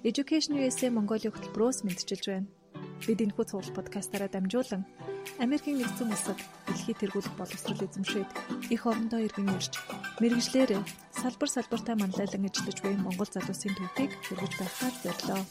Education USA Mongolia хөтөлбөрөөс мэдчилж байна. Бид энэхүү цуглал подкастаараа дамжуулан Америкийн нэгдсэн улсад дэлхийд тэргуулах боловсрол эзэмшээд их орондоо иргэн ирж мэрэгжлэр салбар салбартаа манлайлан ажиллаж буй Монгол залуусын төвийг хүргэж байхаар зорилоо.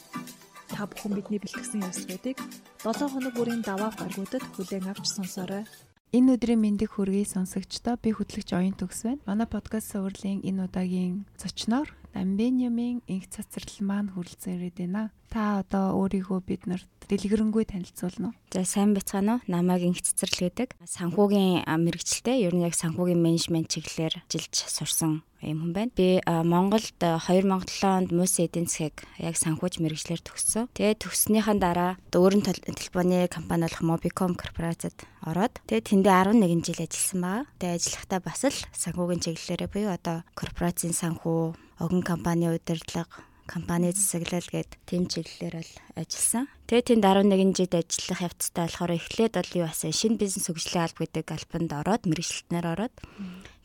Та бүхэн бидний бэлтгэсэн явцлуудыг 7 хоног бүрийн даваа гаргуудад хүлээн авч сонсоорой. Энэ өдрийн мэндийг хүргэе сонсогчдоо би хөтлөгч оюун төгс байна. Манай подкаст суурлийн энэ удаагийн зочноор Амбениамын инх цацрал маань хүрэлцэн ирээд байна. Та одоо өөрийгөө биднэрт дэлгэрэнгүй танилцуулна уу? За сайн бацгаана уу? Намайг инх цацрал гэдэг. Санхүүгийн мэрэгчлээ ер нь яг санхүүгийн менежмент чиглэлээр жилж сурсан юм хүн байна. Би Монголд 2007 онд Мус эдийн засгийг яг санхүүж мэрэгчлэр төгссөн. Тэгээд төгснөхийн дараа өөрийн телефоны компани болох Mobicom корпорацид ороод тэгээд тэндээ 11 жил ажилласан баа. Тэгээд ажиллахдаа бас л санхүүгийн чиглэлээрээ буюу одоо корпорацийн санхүү огн компани удирдлага компани засаглал гээд тэм чиглэлээр бол ажилласан. Тэгээ тэнд 11 жил ажиллах явцтай болохоор эхлээд бол юу басан шинэ бизнес хөгжлийн алба гэдэг албанд ороод мэрэгчлэнээр ороод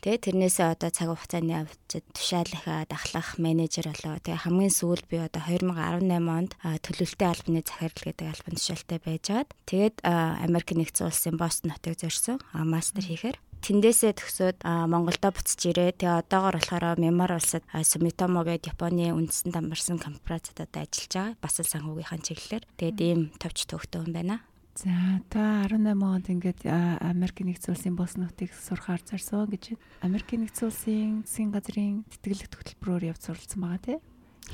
тэгээ тэрнээсээ одоо цаг хугацааны явцад тушаалахаа дахлах менежер болоо. Тэгээ хамгийн сүүлд би одоо 2018 онд төлөвлөлтийн албаны захирал гэдэг албан тушаалтай байжгаад тэгээд Америк нэгдсэн улсын Бостон хотыг зорьсон мастер хийхээр тэндээсээ төгсөөд Монголдо буцаж ирээ. Тэгээ одоогоор болохоор Мямар улсад Sumitomo гэдэг Японы үндэстэн дамбарсан корпорацид одоо ажиллаж байгаа. Бас санхүүгийнхаа чиглэлээр. Тэгээд ийм товч төгтөө юм байна. За та 18 онд ингээд Америк нэгдсэн улсын бос нутгийг сурахаар зарсан гэж Америк нэгдсэн улсын засгийн газрын тэтгэлэг хөтөлбөрөөр явж суралцсан байгаа тий.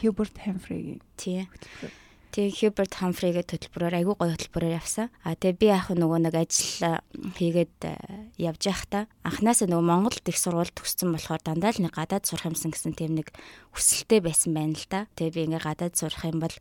Hubert Humphrey-гийн. Тий. Тэгээ Hubert Humphrey-гээ хөтөлбөрөөр айгүй гоё хөтөлбөрөөр явсан. А тэгээ би яг нөгөө нэг ажил хийгээд явж байхдаа анханасаа нөгөө Монголд их сургууль төгссөн болохоор дандаа л нэг гадаад сурах юмсан гэсэн тийм нэг хүсэлтэй байсан байна л да. Тэгээ би ингээ гадаад сурах юм бол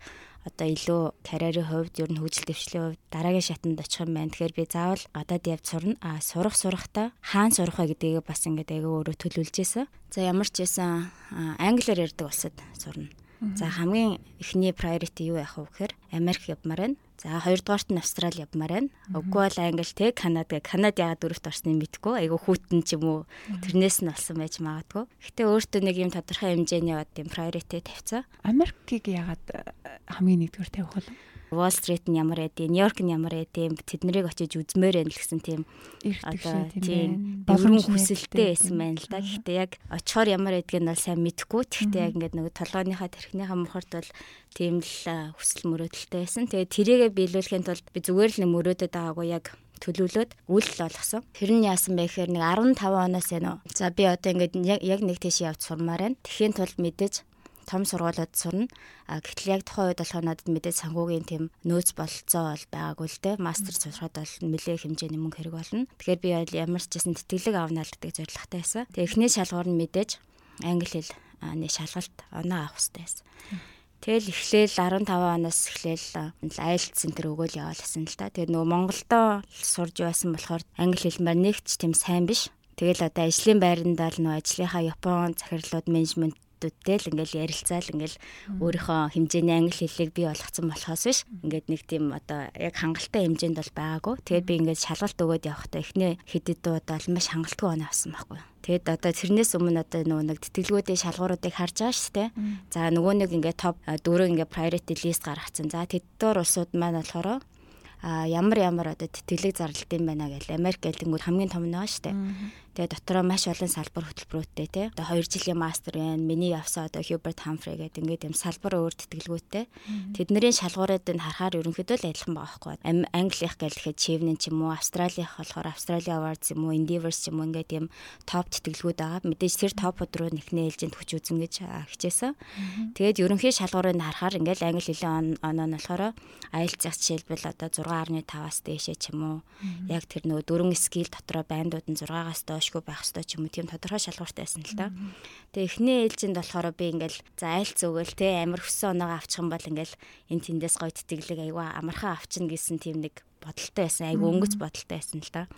одоо илүү карьерийн хувьд ер нь хөгжил дэвшлийн хувьд дараагийн шатанд очих юм байна. Тэгэхээр би заавал гадаад явж сурна. А сурах сурахтаа хаана сурах вэ гэдгийг бас ингээд айгаа өөрөө төлөвлөж ийсэн. За ямар ч байсан англиар ярьдаг улсад сурна. За хамгийн эхний priority юу яах вэ гэхээр Америк явмаар байна. За хоёрдугаарт нь Австрали явмаар байна. Үгүй бол Англи те Канад гэ Канад яагаад дөрөвт орсныг мэдгүй. Айгу хүүтэн ч юм уу тэрнээс нь болсон байж магадгүй. Гэтэ өөртөө нэг юм тодорхой хэмжээний бод юм priority тавьцаа. Америкийг яагаад хамгийн нэгдүгээр тавих вэ? Wall Street нь ямар байдیں, Нью-Йорк нь ямар байдیں, тэднийг очиж үзмээр байл гэсэн тийм одоо тийм бүрэн хүсэлтэй байсан байна л да. Гэхдээ яг очихоор ямар байдгийг нь бол сайн мэдэхгүй. Тэгтээ яг ингээд нөгөө толгойнхаа тэрхнийхаа мохорт бол тийм л хүсэл мөрөөдөлтэй байсан. Тэгээ тэрийгэ биелүүлэхийн тулд би зүгээр л мөрөөдөд байгаагүй яг төлөвлөөд үйл болгосон. Тэр нь яасан бэ гэхээр нэг 15 оноос энэ. За би одоо ингээд яг нэг тийш явж сурмаар байна. Тэхийн тулд мэдээж том сургуулиуд сурна. А гэтэл яг тухайн үед болохоор надад мэдээ санхүүгийн тийм нөөц бололцоо бол байгаагүй л дээ. Мастер сурахад бол нэлээ хэмжээний мөнгө хэрэг болно. Тэгэхээр би бол ямар ч гэсэн тэтгэлэг авна л гэдэг зорилготой байсан. Тэгээ эхний шалгуур нь мэдээж англи хэл нэг шалгалт оноо авах хэрэгтэй байсан. Тэгэл эхлээл 15 оноос эхлээл IELTS центр өгөөл яваалсан л да. Тэгээ нөгөө Монголдо сурж байсан болохоор англи хэл маань нэгч тийм сайн биш. Тэгэл одоо ажлын байрандаа л нөө ажлынхаа Япон захирлууд менежмент хүүхдүүдтэй л ингээл ярилцаал ингээл өөрийнхөө хэмжээний англи хэллийг бий болгоцсон болохоос биш ингээд нэг тийм одоо яг хангалттай хэмжээнд бол байгаагүй. Тэгээд би ингээд шалгалт өгөөд явахдаа эхний хэдэд удаа маш хангалтгүй оноо авсан байхгүй. Тэгэд одоо тэрнээс өмнө одоо нөгөө нэг тэтгэлгүүдийн шалгууруудыг харж байгаа шүү дээ. За нөгөө нэг ингээд топ дөрөв ингээд priority list гаргацсан. За тэдгээр улсууд маань болохоор а ямар ямар одоо тэтгэлэг зарлалт юм байна гэл Америк гэлэнгүүд хамгийн том нь байгаа шүү дээ. Тэгээ дотроо маш олон салбар хөтөлбөрөөтэй тий. Одоо 2 жилийн мастер байна. Миний явсан одоо Hubert Humphrey гэдэг ингээд юм салбар өөр тэтгэлгүүтэй. Тэднэрийн шалгууруудыг харахаар ерөнхийдөө л адилхан байгаа байхгүй. Англих гэлэхэд Chivnen ч юм уу, Австралих болохоор Australia Awards юм уу, Endeavours ч юм уу ингээд юм топ тэтгэлгүүд байгаа. Мэдээж тэр топод руу нэхнээ ээлжинд хүч үзэн гэж хичээсэн. Тэгээд ерөнхий шалгуурыг харахаар ингээд англи хэлний оноо нь болохоор IELTS жишээлбэл одоо 6.5-аас дээшээ ч юм уу. Яг тэр нөгөө дөрвөн скил дотроо байндууд нь 6-аас доош ашгүй байх ёстой ч юм уу тийм тодорхой шалгууртай байсан л да. Тэгээ эхний ээлжинд болохоор би ингээл за айлц өгөөл те амар хөссөн оноогоо авчих юм бол ингээл энэ тэндээс гоё тэтгэлэг айгаа амархан авчна гэсэн тийм нэг бодолтой байсан айгүй өнгөц бодолтой байсан л да.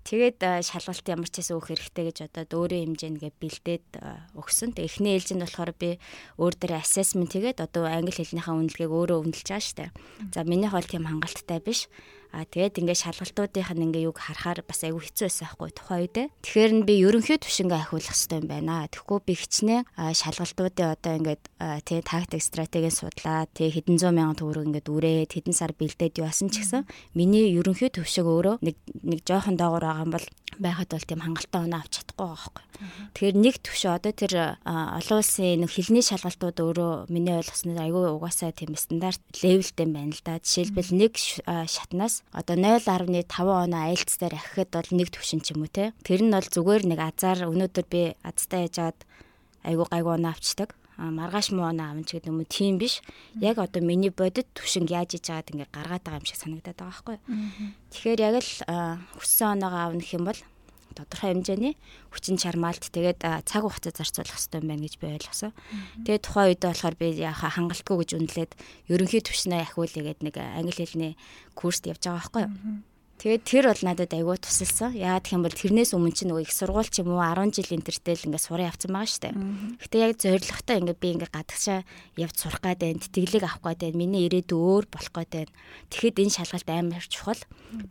Тэгээд шалгалт ямар ч гэсэн өөх хэрэгтэй гэж одоо дөөрийн хэмжээнгээ бэлдээд өгсөн. Тэгээ эхний ээлжинд болохоор би өөр дээр assessment хийгээд одоо англи хэлнийхээ үнэлгээг өөрөө үнэлж байгаа штэ. За минийх бол тийм хангалттай биш. А тэгээд ингээд шалгалтуудынх нь ингээ юг харахаар бас айгүй хэцүү байсан байхгүй тухайн үед. Тэгэхээр нь би ерөнхий төвшингээ ахиулах хэрэгтэй юм байна. Тэгэхгүй би хичнээн шалгалтуудын одоо ингээд тий тактик стратегийн судлаа тий хэдэн зуун мянган төгрөг ингээд үрээд хэдэн сар бэлдээд юуасан ч гэсэн миний ерөнхий төвшиг өөрөө нэг нэг жоохон доогор байгаа юм бол байхад бол тийм хангалттай оноо авч чадахгүй байгаа байхгүй. Тэгэхээр нэг төвшөө одоо тэр олон улсын нэг хилний шалгалтууд өөрөө миний ойлгосноор айгүй угаасаа тийм стандарт левелтэй байна л да. Жишээлбэл нэг шатнаас одоо 0.5 оноо айлтс дээр ахихад бол нэг төвшин ч юм уу те. Тэр нь бол зүгээр нэг азар өнөөдөр би азтай яжгаад айгүй гайгүй оноо авчдаг маргааш муу оноо авч гэдэг юм уу тийм биш. Яг одоо миний бодит түвшинг яаж иж байгаад ингээ гаргаад байгаа юм шиг санагдаад байгаа байхгүй. Тэгэхээр яг л хүссэн оноогоо авах юм бол тодорхой хэмжээний хүчин чармаалт тэгээд цаг хугацаа зарцуулах хэрэгтэй байна гэж би ойлгосон. Тэгээд тухайн үед болохоор би яха хангалтгүй гэж үнэлээд ерөнхий түвшнээ ахиулъя гэдэг нэг англи хэлний курст явж байгаа байхгүй юу. Тэгээд тэр бол надад айгүй тусалсан. Яагаад гэх юм бол тэрнээс өмнө чинь нөгөө их сургууль ч юм уу 10 жил интертэл ингээд суран явцсан байгаа дээ. Гэтэ яг зоригтой ингээд би ингээд гадагшаа явж сурах гад байна. Тэтгэлэг авах гад байна. Миний ирээдүй өөр болох гад байна. Тэгэхэд энэ шалгалт амар чухал.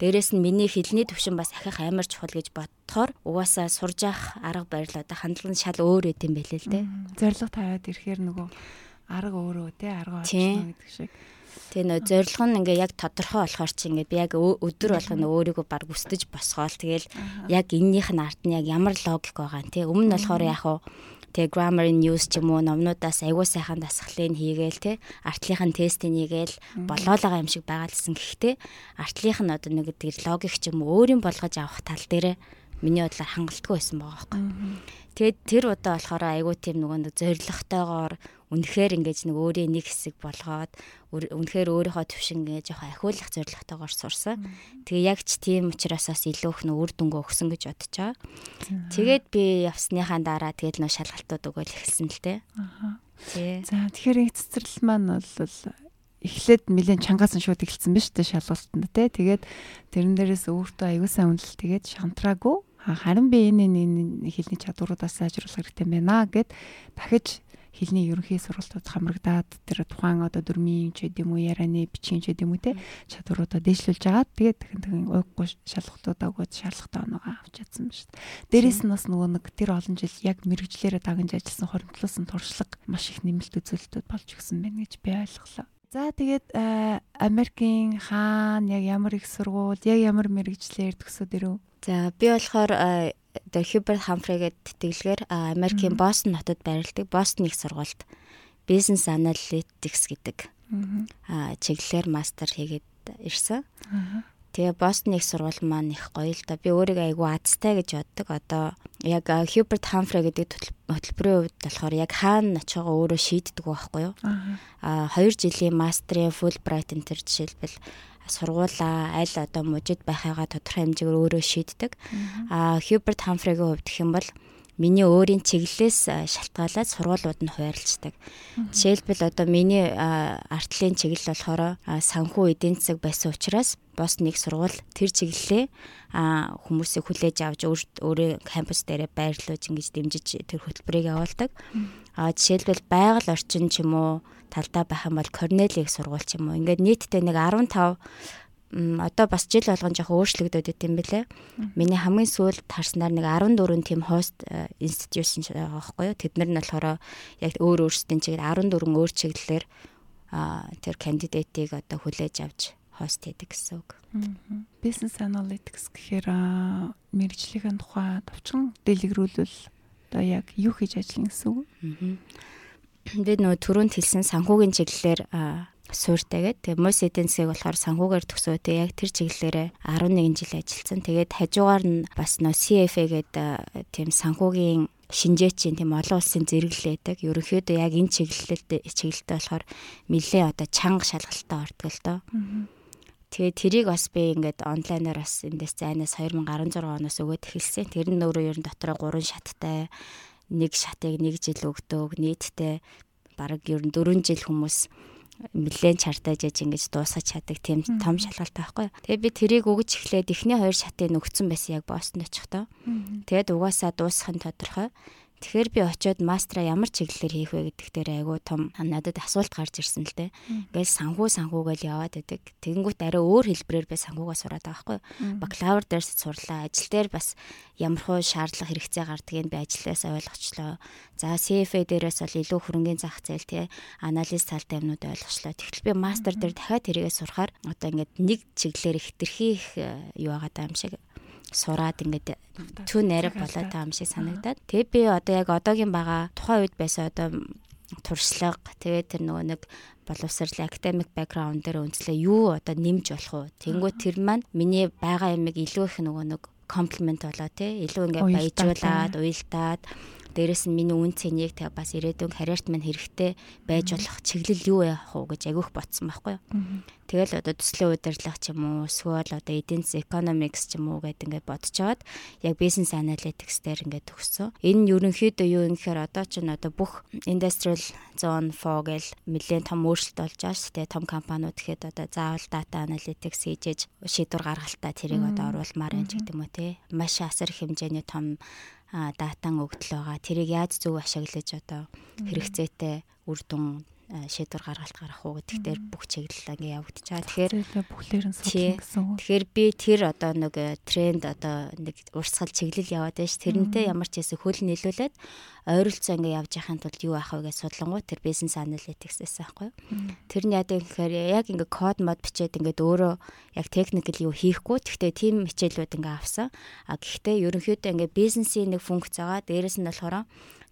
Дээрээс нь миний хэлний төвшин бас ахих амар чухал гэж бодохоор угаасаа сурж явах арга барил одоо хандлага нь шал өөр өд юм байлээ л дээ. Зориг тавиад ирэхээр нөгөө арга өөрөө те арга олчихно гэдэг шиг. Тэгээ нөө зорилго нь ингээ яг тодорхой болохоор чи ингээ би яг өдөр болгоно өөрийгөө баг өстөж босгоол. Тэгэл яг эннийх нь арт нь яг ямар логик байгаа нь тий өмнө нь болохоор яг уу тэгээ grammar in news ч юм уу номнуудаас аягүй сайхан дасгалыг хийгээл те артлынхын тестийг хийгээл болоод байгаа юм шиг байгаалсан гэхдээ артлынх нь одоо нэг тэр логик ч юм уу өөрийн болгож авах тал дээр миний бодлоор хангалтгүй байсан байгаа байхгүй. Тэгээд тэр удаа болохоор айгүй тийм нөгөө нэг зоригтойгоор үнэхээр ингэж нэг өөрийн нэг хэсэг болгоод үнэхээр өөрийнхөө төвшин гэж яг ахиулах зоригтойгоор сурсан. Тэгээ яг ч тийм учраас бас илүү их нөр дүнгөө өгсөн гэж байгаа. Тэгээд би явсныхаа дараа тэгээд нөө шалгалтууд өгөөл эхэлсэн л дээ. Аа. За тэгэхээр их цэцэрлэл маань бол эхлээд нэлээд чангаасан шууд эхэлсэн биз дээ шалгалтанд те. Тэгээд тэрэн дээрээс өөртөө аюулсан үнэлэл тэгээд шантраагүй харин би энэ энэ хэлний чадваруудаас сайжруулах хэрэгтэй байна гэд дахиж хэлний ерөнхий сургалтууд хамрагдаад тэр тухайн одоо дөрмийн ч гэдэм үү ярианы бичгийн ч гэдэм үү те чадваруудаа дээшлүүлж агаад тэгээд дахин дахин уйггүй шалгалтуудаа өгөөд шаардлагатай оноогоо авч чадсан ба шүү дээ. Дээрээс нь бас нөгөө нэг тэр олон жил яг мэрэгжлээрээ дагнж ажилласан хоримтлуулсан туршлага маш их нэмэлт үзүүлэлтүүд болж өгсөн байна гэж би ойлголоо. За тэгээд Америкийн хаана яг ямар их сургууль, яг ямар мэрэгчлэр төгсөөд ирв? За би болохоор the Hubert Humphrey гэдэг тэтгэлгээр Америкийн Бостон хотод байрладаг Бостон их сургуульд Business Analytics гэдэг аа чиглэлээр мастер хийгээд ирсэн. Тэгээ Бостон их сургууль маань их гоё л да. Би өөрийгөө айгүй азтай гэж боддог. Одоо яг Hubert Humphrey гэдэг хөтөлбөрийн хувьд болохоор яг хаана очихоо өөрөө шийддэг байхгүй юу? Аа 2 жилийн мастрын Fulbright энэ төр жишээлбэл сургуулаа аль одоо мужид байхаагаа тодорхой хэмжээгээр өөрөө шийддэг. Аа Хьюберт Хамфригийн хувьд гэх юм бол миний өөрийн чиглэлээс шалтгаалаад сургуулиуд нь хуваарлцдаг. Жишээлбэл одоо миний артлын чиглэл болохоор санхүү эдийн засаг байсан учраас бос нэг сургууль тэр чиглэлээ хүмүүсийг хүлээж авч өөрөө кампус дээрээ байрлуулж ингэж дэмжиж тэр хөтөлбөрийг явуулдаг. Жишээлбэл байгаль орчин ч юм уу талдаа байх юм бол Корнелийг сургууль ч юм уу. Ингээд нийтдээ нэг 15 одоо бас жил болгон жоох өөрчлөгдөд идэм бэлээ. Миний хамгийн сүүлд харснаар нэг 14 тийм хост инститюшн байгаа байхгүй юу. Тэд нар нь болохоор яг өөр өөрсдийн чигээр 14 өөр чиглэлээр тэр кандидатыг одоо хүлээж авч хост хийдэг гэсэн үг. Business analytics гэхээр мэрэгжлийн тухай товчхон дэлгэрүүлвэл одоо яг юу хийж ажиллана гэсэн үг бид нөгөө түрүүнд хэлсэн санхүүгийн чиглэлээр суурьтайгээд тэгээ мос эдийн засгийг болохоор санхүүгээр төгсөө тэгээ яг тэр чиглэлээрээ 11 жил ажилласан. Тэгээд хажуугаар нь бас нөө CFA гэдэг тийм санхүүгийн шинжээчийн тийм олон улсын зэрэглэлээдэг. Ерөнхийдөө яг энэ чиглэлд чиглэлтэй болохоор нэлээ одоо чанга шалгалттай ордог л доо. Тэгээ тэрийг бас би ингээд онлайнаар бас эндээс зайнаас 2016 оноос өгөөд эхэлсэн. Тэр нь өөрөө ер нь дотроо 3 шаттай нэг шатыг нэг жил өгдөг нийтдээ бараг ер нь 4 жил хүмүүс нэлээд чартаж яж ингэж дуусгаж чаддаг тийм том шалгалтай байхгүй. Тэгээ би тэрийг өгж эхлээд эхний хоёр шатыг нөгцөн байсан яг Бостон очихдоо. Тэгээд угаасаа дуусах нь тодорхой. Тэгэхээр би очиод мастера ямар чиглэлээр хийх вэ гэдэг дээр айгүй том надад асуулт гарч ирсэн л дээ. Ингээл санхүү санхүүгээл яваад байдаг. Тэгэнгүүт арай өөр хэлбэрээр би санхүүгаа сураад байгаа байхгүй. Бакалавр дээр сурлаа. Ажил дээр бас ямар хуу шаардлага хэрэгцээ гардгийг би ажлаасаа ойлгочлоо. За CFA дээрээс бол илүү хөрөнгөний зах зээл тий анализ талтай юмнууд ойлгочлоо. Тэгтэл би мастер дээр дахиад тэрийгээ сурахаар одоо ингээд нэг чиглэлээр их юу байгаа юм шиг сураад ингээд түн нэрэ болоод байгаа юм шиг санагдаад. Тэгээ би одоо яг одоогийн байгаа тухайн үед байсан одоо туршлага тэгээ тэр нөгөө нэг боловсрол академик бэкграунд дээр үнслээ юу одоо нэмж болох уу? Тэнгүү тэр маань миний байгаа юмыг илүү их нөгөө нэг комплимент болоо тий илүү ингээд баяжуулаад уйлдаад дээрэс нь миний үн цэнийг тэг бас ирээдүйн карьерт мань хэрэгтэй байж болох чиглэл юу яах вэ гэж агиух ботсон байхгүй юу. Тэгэл одоо төслийн удирдлага ч юм уу эсвэл одоо эдийн засгийн economics ч юм уу гэд ингээд бодцоод яг business analytics дээр ингээд төгссөн. Энэ нь ерөнхийдөө юу юм гэхээр одоо ч н одоо бүх industrial zone 4 гэл нэлээд том өөрчлөлт болж байгаа шүү дээ. Том компаниуд гэхэд одоо заавал data analytics хийж шийдвэр гаргалтаа тэрийг одоо оруулмаар юм ч гэдэг юм уу те. Маш асар хэмжээний том датан өгдөл байгаа. Тэрийг яаж зөв ашиглаж одоо хэрэгцээтэй үр дүн шийдвэр гаргалт гаргах уу гэдэг дээр бүх чиглэл ингээ явагдаж байгаа. Тэгэхээр бүхлээр нь судлах гэсэн үг. Тэгэхээр би тэр одоо нэг тренд одоо нэг урсгал чиглэл яваад байж тэрнтэй ямар ч хэсэг хөл нийлүүлээд ойролцоо ингээ явж байхын тулд юу авах вэ гэж судлангуу тэр бизнес аналитикс байсан байхгүй. Тэр нь яадаг гэхээр яг ингээ код мод бичээд ингээд өөрөө яг техникэл юу хийхгүй. Гэхдээ тийм хичээлүүд ингээ авсан. А гэхдээ ерөнхийдөө ингээ бизнесийн нэг функц байгаа. Дээрэс нь болохоор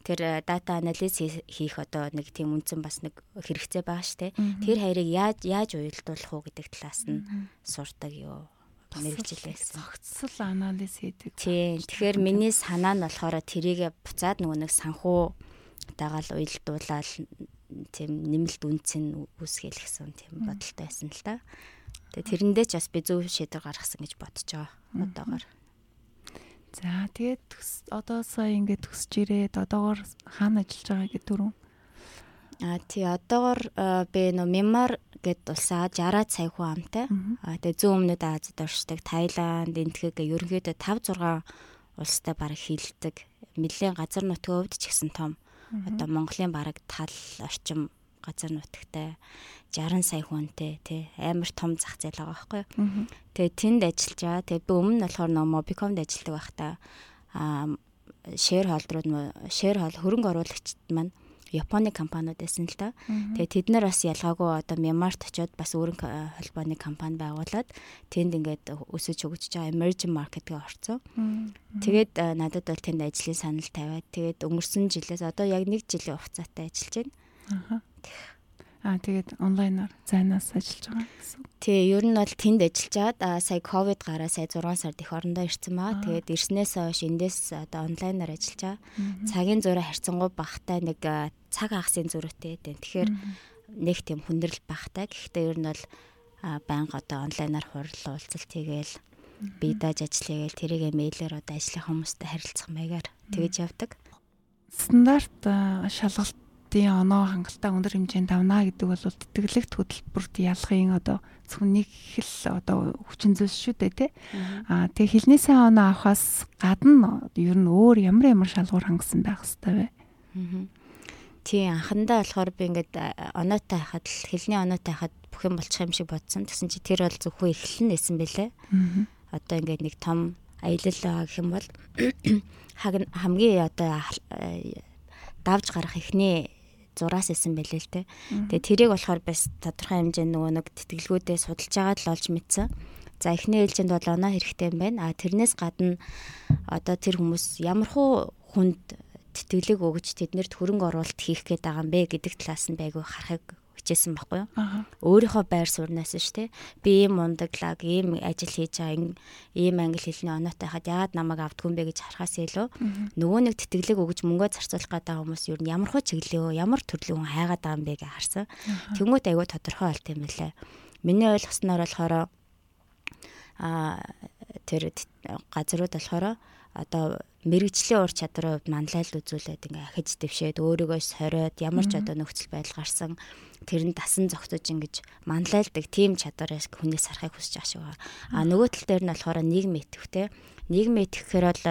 тэр дата анализ хийх одоо нэг тийм үнцэн бас нэг хэрэгцээ байгаа штэ. Тэр хоёрыг яаж яаж уялдуулах уу гэдэг талаас нь сурдаг юу мэрэгчлээс зохицол анализ хийдэг. Тийм. Тэгэхээр миний санаа нь болохоор тэрийг буцаад нөгөө нэг санхүү дагаал уялдуулаад тийм нэмэлт үнцэн үүсгэл гэсэн тийм бодолтой байсан л да. Тэгээ тэрэндээ ч бас би зөв шийдвэр гаргасан гэж бодож байгаа. Одоогоор. За тэгээд одоо сая ингээд төсөж ирээд одоогоор хаана ажиллаж байгаа гэдэг түрүү. А тий одоогоор би нөө Мямар гэд улсаа 60 сая хүн амтай. А тэгээ зүүн өмнөд Азид оршдог Таиланд, Энтхэг ерөнхийдөө 5 6 улстай баг хилдэг. Нэлээд газар нутгийн хувьд ч гэсэн том. Одоо Монголын бараг тал орчим газар нутагтай 60 сая хүнтэй тий амар том зах зээл байгаа байхгүй юу. Тэгээ тэнд ажиллаж байгаа. Тэгээ би өмнө нь болохоор нөө Mobicom-д ажилладаг байхдаа аа шэр холдрууд шэр хол хөрөнгө оруулагчд маань Японы компаниуд байсан л да. Тэгээ тэд нар бас ялгаагүй одоо Myanmarт очиод бас өөрийн холбооны компани байгуулад тэнд ингээд өсөж хөгжиж байгаа emerging market-гээ орцсон. Тэгээд надад бол тэнд ажлын санал тавиад тэгээд өнгөрсөн жилээс одоо яг нэг жилийн хугацаатай ажиллаж байна. Аа тэгээд онлайнаар зайнаас ажиллаж байгаа гэсэн. Тий, ер нь бол тэнд ажиллаад аа сая ковид гараа сая 6 сард их орондоо ирсэн маа. Тэгээд ирснээс хойш эндээс одоо онлайнаар ажиллаж байгаа. Цагийн зураа харьцангуй багтай нэг цаг агасын зөрүүтэй дээ. Тэгэхээр нэг тийм хүндрэл багтай. Гэхдээ ер нь бол байнга одоо онлайнаар хурал уулзалт хийгээл бие дааж ажил хийгээл тэрийг мэйлээр одоо ажлын хүмүүстэй харилцах маягаар тэгэж явдаг. Стандарт шалгалт хотын оноо хангалттай өндөр хэмжээнд давна гэдэг бол тэтгэлэгт хөтөлбөрт ялахын одоо зөвхөн нэг хэл одоо хүчин зүйлс шүү дээ тий. Аа тэгээ хилний сайн оноо авахаас гадна ер нь өөр ямар ямар шалгуур хангасан байх хэвээр вэ? Тий анхандаа болохоор би ингээд оноотой хахад хилний оноотой хахад бүх юм болчих юм шиг бодсон. Тэгсэн чи тэр бол зөвхөн эхлэн нэсэн бэлээ. Одоо ингээд нэг том аялал гэх юм бол хамгийн одоо давж гарах ихний зураас исэн байлээ л те. Тэгээ тэрийг болохоор бас тодорхой хэмжээнд нөгөө нэг тэтгэлгүүдээ судалж байгаад л олж мэдсэн. За эхний ээлжинд бол оноо хэрэгтэй юм байна. А тэрнээс гадна одоо тэр хүмүүс ямар хуу хүнд тэтгэлэг өгж тэднэрт хөрөнгө оруулалт хийх гээд байгаа юм бэ гэдэг талаас нь байгуу харахыг хичээсэн байхгүй юу. Өөрийнхөө байр сууриас ш тэ би ийм ундаглаг, ийм ажил хийж байгаа, ийм англи хэлний оноотой хаад яагаад намайг авдгүй юм бэ гэж харахаас илүү нөгөө нэг тэтгэлэг өгж мөнгөө зарцуулах гэдэг хүмүүс юу ямар хөө чиглэлөө, ямар төрлийн хүн хайгаад байгаа юм бэ гэж харсан. Тэнгүүт айгүй тодорхой болт юм лээ. Миний ойлгосноор болохоор а тэр газрууд болохоор одоо мэрэгжлийн ур чадрын хувьд манлайлал үзүүлээд ингээ ахиж дэвшээд өөрийгөө сориод ямар ч одоо нөхцөл байдал гарсан тэр нь дасан зогсож ингэж манлайлдаг тийм чадвараас хүнээс харахыг хүсэж байгаа шиг байна. А нөгөө тал дээр нь болохоор нийгэм итгэвтэй. Нийгэм итгэхээр бол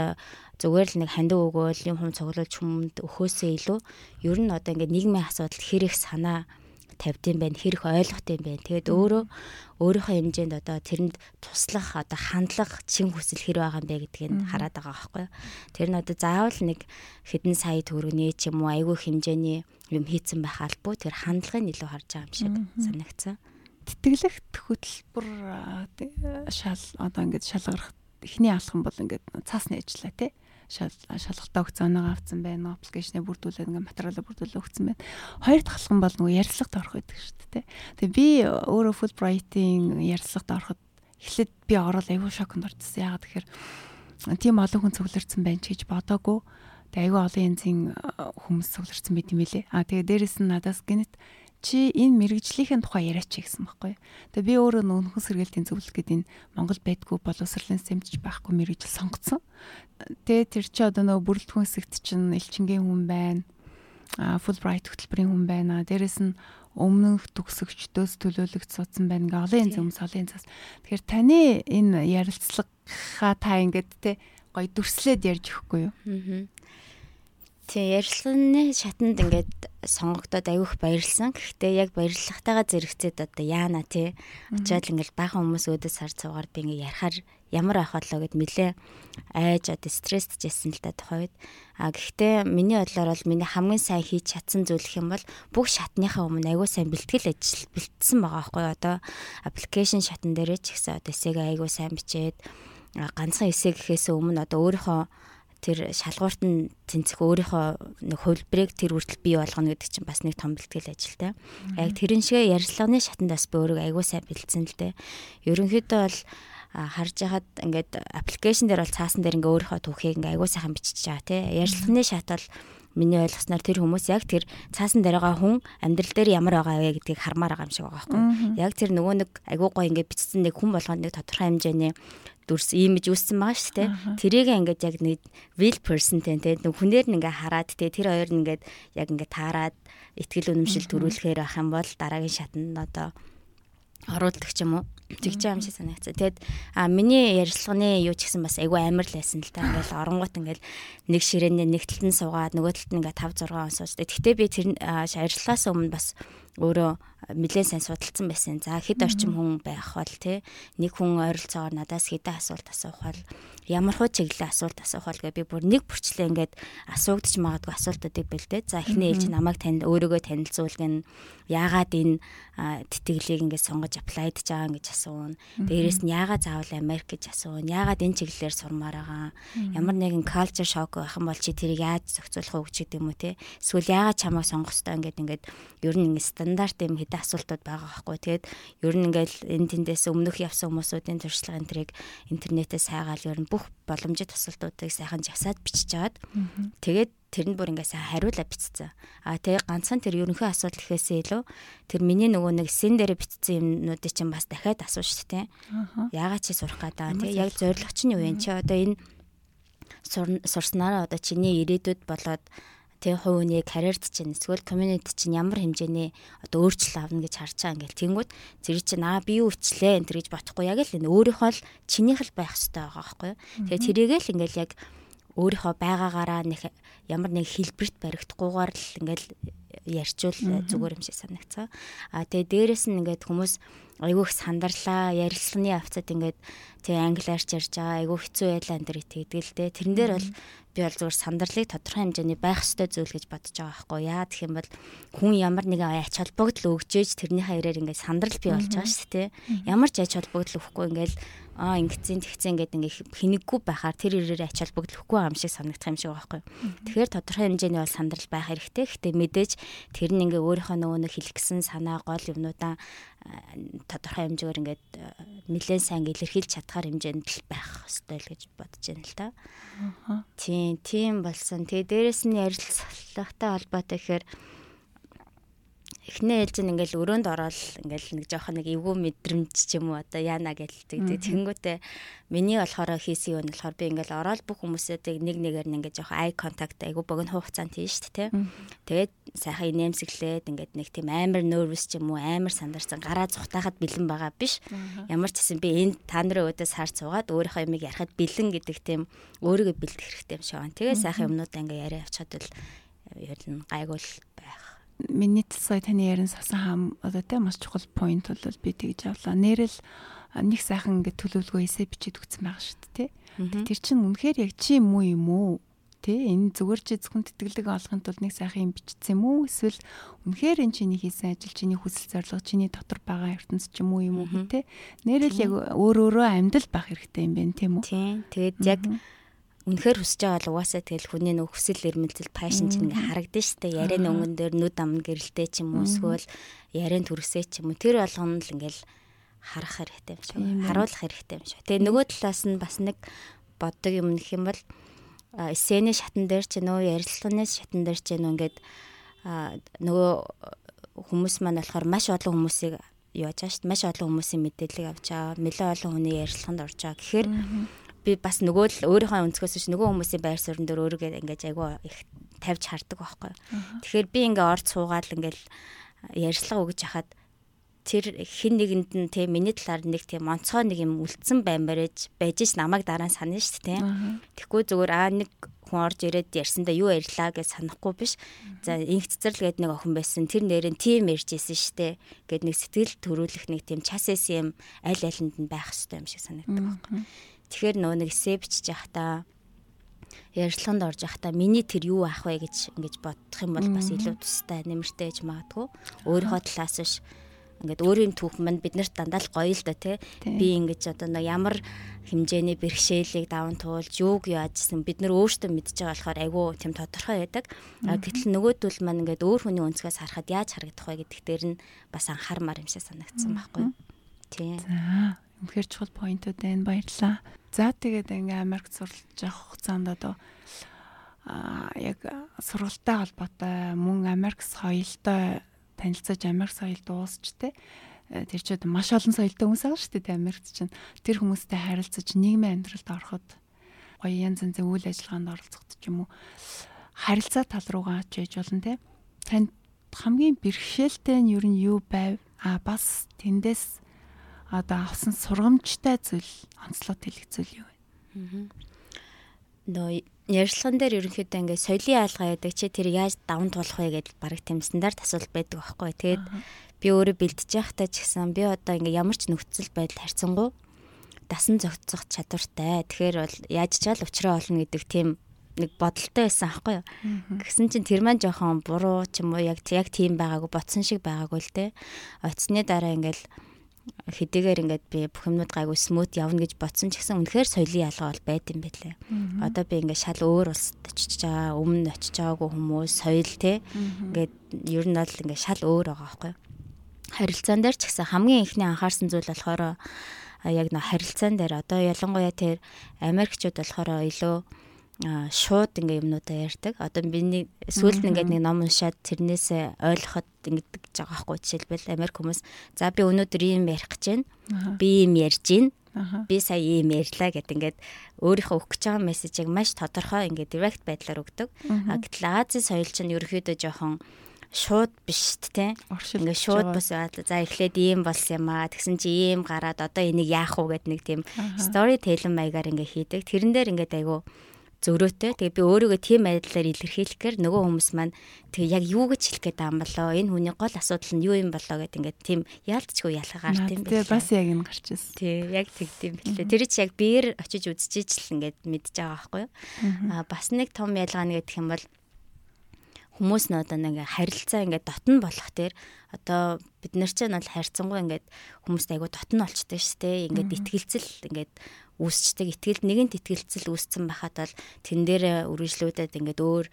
зүгээр л нэг хандив өгөөл юм хүм цуглуулж хүмүүнд өхөөсөө илүү ер нь одоо ингээд нийгмийн асуудал хэрэг санаа тавьдсан байх, хэрэг ойлгох юм байна. Тэгээд өөрөө өөрийнхөө хэмжээнд одоо тэрэнд туслах одоо хандлага чин хүсэл хэр байгаа юм бэ гэдгийг хараад байгаа байхгүй юу. Тэр нь одоо заавал нэг хэдэн сая төгрөний ч юм уу айгүй хэмжээний юм хийцэн байх албагүй тэр хандлагыг илүү харж байгаа юм шиг санагдсан. Тэтгэлэгт хөтөлбөр шал одоо ингээд шалгарах эхний алхам бол ингээд цаасны ажиллаа тий шалгалтаа өгсөн оноо авсан байна. Аппликейшнээ бүрдүүлээд ингээ материалаа бүрдүүлээ өгсөн байна. Хоёр дахь алхам бол нөгөө ярилцлагад орох байдаг шүү дээ. Тэгээ би өөрөө Fulbright-ийн ярилцлагад ороход эхлээд би орол аюу шоконд орчихсон. Яагаад тэгэхээр тийм олон хүн цугларсан байна ч гэж бодоагүй. Тэгээ аюу олон янзын хүмүүс цугларсан байт юм билэ. А тэгээ дээрэс нь надаас гинэт чи энэ мэрэгжлийн тухай яриач гэсэн байхгүй. Тэгээ би өөрөө нөхөн сэргэлтийн зөвлөлт гэдэг энэ Монгол байдгүй боловсролын сэмтж байхгүй мэрэгжил сонгоцсон. Тэгээ тэр чи одоо нөгөө бүрэлдэхүүн хэсэгт чинь элчингийн хүн байна. А Fulbright хөтөлбөрийн хүн байна. Дээрэс нь өмнөх төгсөгчдөөс төлөөлөгч суудсан байна гэ олон янз хүмүүс олон янзаас. Тэгэхээр таны энэ ярилцлагаа та ингээд те гоё дүрслээд ярьж өгөхгүй юу? Аа. Тий, ярилцлагын шатанд ингээд сонгогдоод аявих баярлсан. Гэхдээ яг баярлахтайгаа зэрэгцээд одоо яана тий. Очоод ингээд баахан хүмүүс өөдөө сар цугаар би ингээд ярахаар ямар ах болоо гэд нилээ айж одоо стресстжсэн л да тухайд. А гэхдээ миний бодлоор бол миний хамгийн сайн хийж чадсан зүйл гэх юм бол бүх шатныхаа өмнө аягүй сайн бэлтгэл ажил бэлтсэн байгаа байхгүй одоо аппликейшн шатн дээрээ ч гэсэн одоо эсээг аягүй сайн бичээд ганцхан эсэ гэхээс өмнө одоо өөрийнхөө тэр шалгуурт нь тэнцэх өөрийнхөө нэг хувилбарыг тэр хүртэл бий болгоно гэдэг чинь бас нэг том бэлтгэл ажилтай. Яг тэрэн шиг ярилцлагын шатандас би өөрийгөө аягүй сайн бэлдсэн л дээ. Ерөнхийдөө бол харж хахад ингээд аппликейшн дээр бол цаасан дээр ингээ өөрийнхөө түүхийг ингээ аягүй сайхан бичиж байгаа тий. Ярилцлагын шат бол миний ойлгосноор тэр хүмүүс яг тэр цаасан дээр байгаа хүн амьдрал дээр ямар байгаа вэ гэдгийг хармаар байгаа юм шиг байгаа байхгүй. Яг тэр нөгөө нэг айгуу гой ингээд бичсэн нэг хүн болгоно нэг тодорхой хэмжээний дүрс имиж үүссэн байгаа шүү дээ. Тэрийг ингээд яг нэг real person тэ. Нэг хүнээр нь ингээд хараад тэ. Тэр хоёр нь ингээд яг ингээд таарад ихтгэл үнэмшил төрүүлэхээр ах юм бол дараагийн шатанд одоо оруулдаг ч юм уу тэгж юм шиг санагцсан. Тэгэд а миний ярилцлагын юу ч гэсэн бас айгүй амар л байсан л та. Ингээл оронгууд ингээл нэг ширээний нэг талд нь суугаад нөгөө талд нь ингээ 5 6 он сууж. Тэгтээ би тэр ярилцлагаас өмнө бас өөрөө нэлээд сайн судалсан байсан. За хэд орчим хүн байх бол те нэг хүн ойролцоогоор надаас хэдэн асуулт асуух бол ямар хуу чиглэлийн асуулт асуух бол гэ би бүр нэг бүрчлээ ингээд асуугдчих магадгүй асуултуудыг бэлдээ. За эхний ээлж намайг танд өөрийгөө танилцуулгын яагаад энэ тэтгэлийг ингээд сонгож аплайдж байгаа гэж асууна. Дээрээс нь яагаад заавал Америк гэж асууна. Яагаад энэ чиглэлээр сурмаар байгаа. Ямар нэгэн culture shock байх юм бол чи тэрийг яаж зохицуулах уу гэдэг юм уу те. Эсвэл яагаад чамайг сонгох хэрэгтэй ингээд ингээд ер нь ингээд стандарт юм хэдэн асуултууд байгаа байхгүй. Тэгээд ер нь ингээл энэ тэндээс өмнөх явсан хүмүүсүүдийн туршлага энтрийг интернетээс хайгаал ер нь бүх боломжит асуултуудыг сайхан жагсаад бичиж жаад тэгээд тэрэнд бүр ингээ сайн хариулаа бичсэн. А тэгээ ганцхан тэр ерөнхий асуудал гэхээсээ илүү тэр миний нөгөө нэг сэн дээр бичсэн юмнуудыг чинь бас дахиад асуу шүү дээ. Яагаад чи сурах гэдэг тий яг зорилго чинь юу вэ? Чи одоо энэ сурснараа одоо чиний ирээдүйд болоод тэг хувь хүний карьерт чинь эсвэл community чинь ямар хэмжээний одоо өөрчлөлт авна гэж харж байгаа ингээл. Тэнгууд зэрэг чинь аа би юу ичлээ энэ гэж бодохгүй яг л энэ өөрийнхөө л чинийх л байх хэрэгтэй байгаа байхгүй юу? Тэгээ тэрийгээ л ингээл яг өөрийнхөө байгаагаараа нэг ямар нэг хэлбэрт баригдахгүйгээр л ингээл ярьчвал зүгээр юм шиг санагцаа а тэгээ дээрэс нь ингээд хүмүүс айгүйх сандарлаа ярилцлагын авцад ингээд тэг англиарч ярьж байгаа айгүй хэцүү байлаа энэ төр итгэдэг л дээ тэрэн дээр бол би бол зүгээр сандарлыг тодорхой хэмжээний байх ёстой зүйл гэж бодож байгаа байхгүй. Яа гэх юм бол хүн ямар нэгэн ач холбогдол өгчээж тэрнийхээ ирээр ингээд сандрал бий болж байгаа шүү дээ ямар ч ач холбогдол өгөхгүй ингээд аа ингэцэн тэгцэн гэдэг ингээ хинэггүй байхаар тэр ирээр ач холбогдлохгүй юм шиг санагдах юм шиг байгаа байхгүй. Тэгэхээр тодорхой хэмжээний бол сандрал байх хэрэгтэй. Гэтэ мэдээж тэр нь ингээ өөрийнхөө нөгөө нэг хэлгэсэн санаа гол юмнуудаа тодорхой хэмжээгээр ингээд нэлээд сайн илэрхийлж чадхаар хэмжээнд л байх хэрэгтэй л гэж бодож байна л та. Тийм, тийм болсон. Тэгээ дээрэс нь ярилцлагатай холбоотой гэхээр эхнээ ээлж нь ингээл өрөөнд ороод ингээл нэг жоохон нэг эвгүй мэдрэмж ч юм уу одоо яана гэлдэг. Тэгэнгүүтээ миний болохоор хийсэн юм болохоор би ингээл ороод бүх хүмүүсүүдийг нэг нэгээр нь ингээд жоохон ай контакт айгу богино хугацаанд хийн шүү дээ. Тэгээд сайхан инээмсэглээд ингээд нэг тийм амар нервс ч юм уу амар сандарсан гараа зүхтахад бэлэн байгаа биш. Ямар ч гэсэн би энэ та нарын өөдөөс харж суугаад өөрийнхөө юмыг ярахад бэлэн гэдэг тийм өөрийгөө бэлдэх хэрэгтэй юм шиг байна. Тэгээ сайхан юмнуудаа ингээ яриа авчихад бол ер нь гайгуул байх миний сая таны ярин сасан хам одоо тэ маш чухал point бол би тэгж авлаа. Нэрэл нэг сайхан ингээд төлөвлөгөө эсэ бичиж өгсөн байгаа шүү дээ. Тэр чинь үнэхээр яг чи юм уу юм уу? Тэ энэ зүгээр чи зөвхөн тэтгэлэг олохын тулд нэг сайхан юм бичсэн юм уу? Эсвэл үнэхээр энэ чиний хийсэн ажил, чиний хүсэл зорилго, чиний дотор байгаа ертөнц ч юм уу юм уу тэ? Нэрэл яг өөр өөрөө амьдрал байх хэрэгтэй юм байна тийм үү? Тийм. Тэгээд яг үнэхээр хүсэж байгаа бол угаасаа тэгэл хүний нөх хүсэл эрмэлзэл пашн чинь ингээ харагдаж штэ ярианы өнгөн дээр нүд ам гэрэлтэй ч юм уу эсвэл яриан төрөсөө ч юм уу. Тэр болгоно л ингээл харах хэрэгтэй юм шиг. Харуулах хэрэгтэй юм шиг. Тэгээ нөгөө талаас нь бас нэг боддог юм нэх юм бол эсэний шатан дээр ч нөө ярилцлагын шатан дээр ч нөө ингээд нөгөө хүмүүс маань болохоор маш олон хүмүүсийг яаж дээ. Маш олон хүмүүсийн мэдээлэл авч байгаа. Нэлээд олон хүний ярилцлаганд орж байгаа. Тэгэхээр би бас нөгөө л өөрийнхөө өнцгөөс ш нөгөө хүмүүсийн байр суурин дээр өөрийгөө ингэж айгүй их тавьж хардаг байхгүй. Тэгэхээр би ингээ орд суугаад ингээл ярьслага өгж хахад тэр хин нэгэнд нь те миний талаар нэг тийм онцгой нэг юм үлдсэн баймарэж байж ш намайг дараа нь санана шүү дээ. Тэгэхгүй зүгээр аа нэг хүн орж ирээд ярьсандаа юу ярьлаа гэж санахгүй биш. За инх цэцэрлэг гэдэг нэг охин байсан. Тэр нэрэн тим ярьж исэн штэ. Гэт нэг сэтгэл төрүүлэх нэг тийм час эс юм аль алинд нь байх хэрэгтэй юм шиг санагддаг байхгүй. Тэгэхээр нөгөө нэг эсэ бичиж явахдаа ярилцлаганд орж явахдаа миний тэр юу аах вэ гэж ингэж бодох юм бол бас илүү тустай нэмэртэй гэж магадгүй. Өөрийнхөө талаас биш ингээд өөрийн түүх манд биднэрт дандаа л гоё л да тий. Би ингэж одоо нэг ямар хэмжээний бэрхшээлийг даван туулж юуг яажсэн бид нар өөрсдөө мэдж байгаа болохоор айгүй тийм тодорхой байдаг. А гэтэл нөгөөдөл маань ингээд өөр хүний өнцгөөс харахад яаж харагдах вэ гэдэг дээр нь бас анхаармаар юм шиг санагдсан байхгүй юу? Тий. За Үнэхээр чухал поинтууд байна. Баярлалаа. За тэгээд ингээ Америкт суралж явах хугацаанд одоо а яг сургалттай холбоотой мөн Америк соёлтой танилцаж Америк соёл дуусч те. Тэр чинь маш олон соёлтой хүмүүс байгаа шүү дээ Америкт чинь. Тэр хүмүүстэй харилцаж нийгмийн амьдралд ороход гоё янз янзын үйл ажиллагаанд оролцоход ч юм уу харилцаа тал руугаа ч яж болно те. Танд хамгийн бэрхшээлтэй нь юу нь юу байв а бас тэндээс одоо авсан сургамжтай зүйл онцлог тэлэх зүйл юу вэ? Нөө ярьцлаган дээр ерөнхийдөө ингээд соёлын хаалга яадаг чи тэр яаж даван туулах вэ гэдэл баг тийм стандарт асуулт байдаг байхгүй. Тэгээд би өөрөө бэлдэж байхдаа ч гэсэн би одоо ингээд ямар ч нөхцөл байдал харьцангуй дасан зохицох чадвартай. Тэгэхээр бол яаж ч ал уучраа олно гэдэг тийм нэг бодолтой байсан аахгүй юу. Тэгсэн чинь тэр маань жоохон буруу ч юм уу яг яг тийм байгаагүй ботсон шиг байгаагүй л те. Оцсны дараа ингээл хэдийгээр ингээд би бүх юмнууд гайгүй смут явна гэж бодсон ч гэсэн үнэхээр соёлын ялгаа бол байд юм байлээ. Одоо би ингээд шал өөр улсад очиж байгаа, өмнө очиж байгаагүй хүмүүс соёл те ингээд ер нь бол ингээд шал өөр байгаа байхгүй юу. Харилцаан дээр ч гэсэн хамгийн ихний анхаарсан зүйл болохоор яг нөө харилцаан дээр одоо ялангуяа тэр Америкчууд болохоор илүү шууд ингээ юмнуудаа ярьдаг. Одоо миний сүүлд ингээд нэг ном уншаад тэрнээс ойлгоход ингэдэг гэж байгаа байхгүй жишээлбэл. Америк хүмүүс за би өнөөдөр ийм ярих гэж байна. Би ийм ярьж байна. Би сая ийм ярьлаа гэд ингээд өөрийнхөө өгч байгаа мессежийг маш тодорхой ингээд direct байдлаар өгдөг. Гэтэл Азийн соёл чинь ерөөхдөө жоохон шууд биш тэ. Ингээ шууд бас за эхлээд ийм болсон юм аа. Тэгсэн чи ийм гараад одоо энийг яах вэ гэд нэг тийм story telling маягаар ингээ хийдэг. Тэрэн дээр ингээд айгу зөрөөтэй. Тэгээ би өөрийгөө тийм байдлаар илэрхийлэхээр нөгөө хүмүүс маань тэгээ яг юу гэж хэлэх гээд байгаа юм болоо. Энэ хүний гол асуудал нь юу юм болоо гэд ингээд тийм яалтчгүй ялгаар тийм байх. Тэгээ бас яг энэ гарч ирсэн. Тий, яг тэгдэм билээ. Тэр чи яг биеэр очиж үзчихэж л ингээд мэдж байгаа байхгүй юу? Аа бас нэг том ялгаа нь гэх юм бол хүмүүс нь одоо нэг харилцаа ингээд дотн болох тэр одоо бид нар ч нь бол харьцангуй ингээд хүмүүст айгу дотн болчтой шүү дээ. Ингээд итгэлцэл ингээд үүсчдэг. Итгэл нэгэнт итгэлцэл үүссэн байхад бол тэн дээр үргэлжлүүлээд ингээд өөр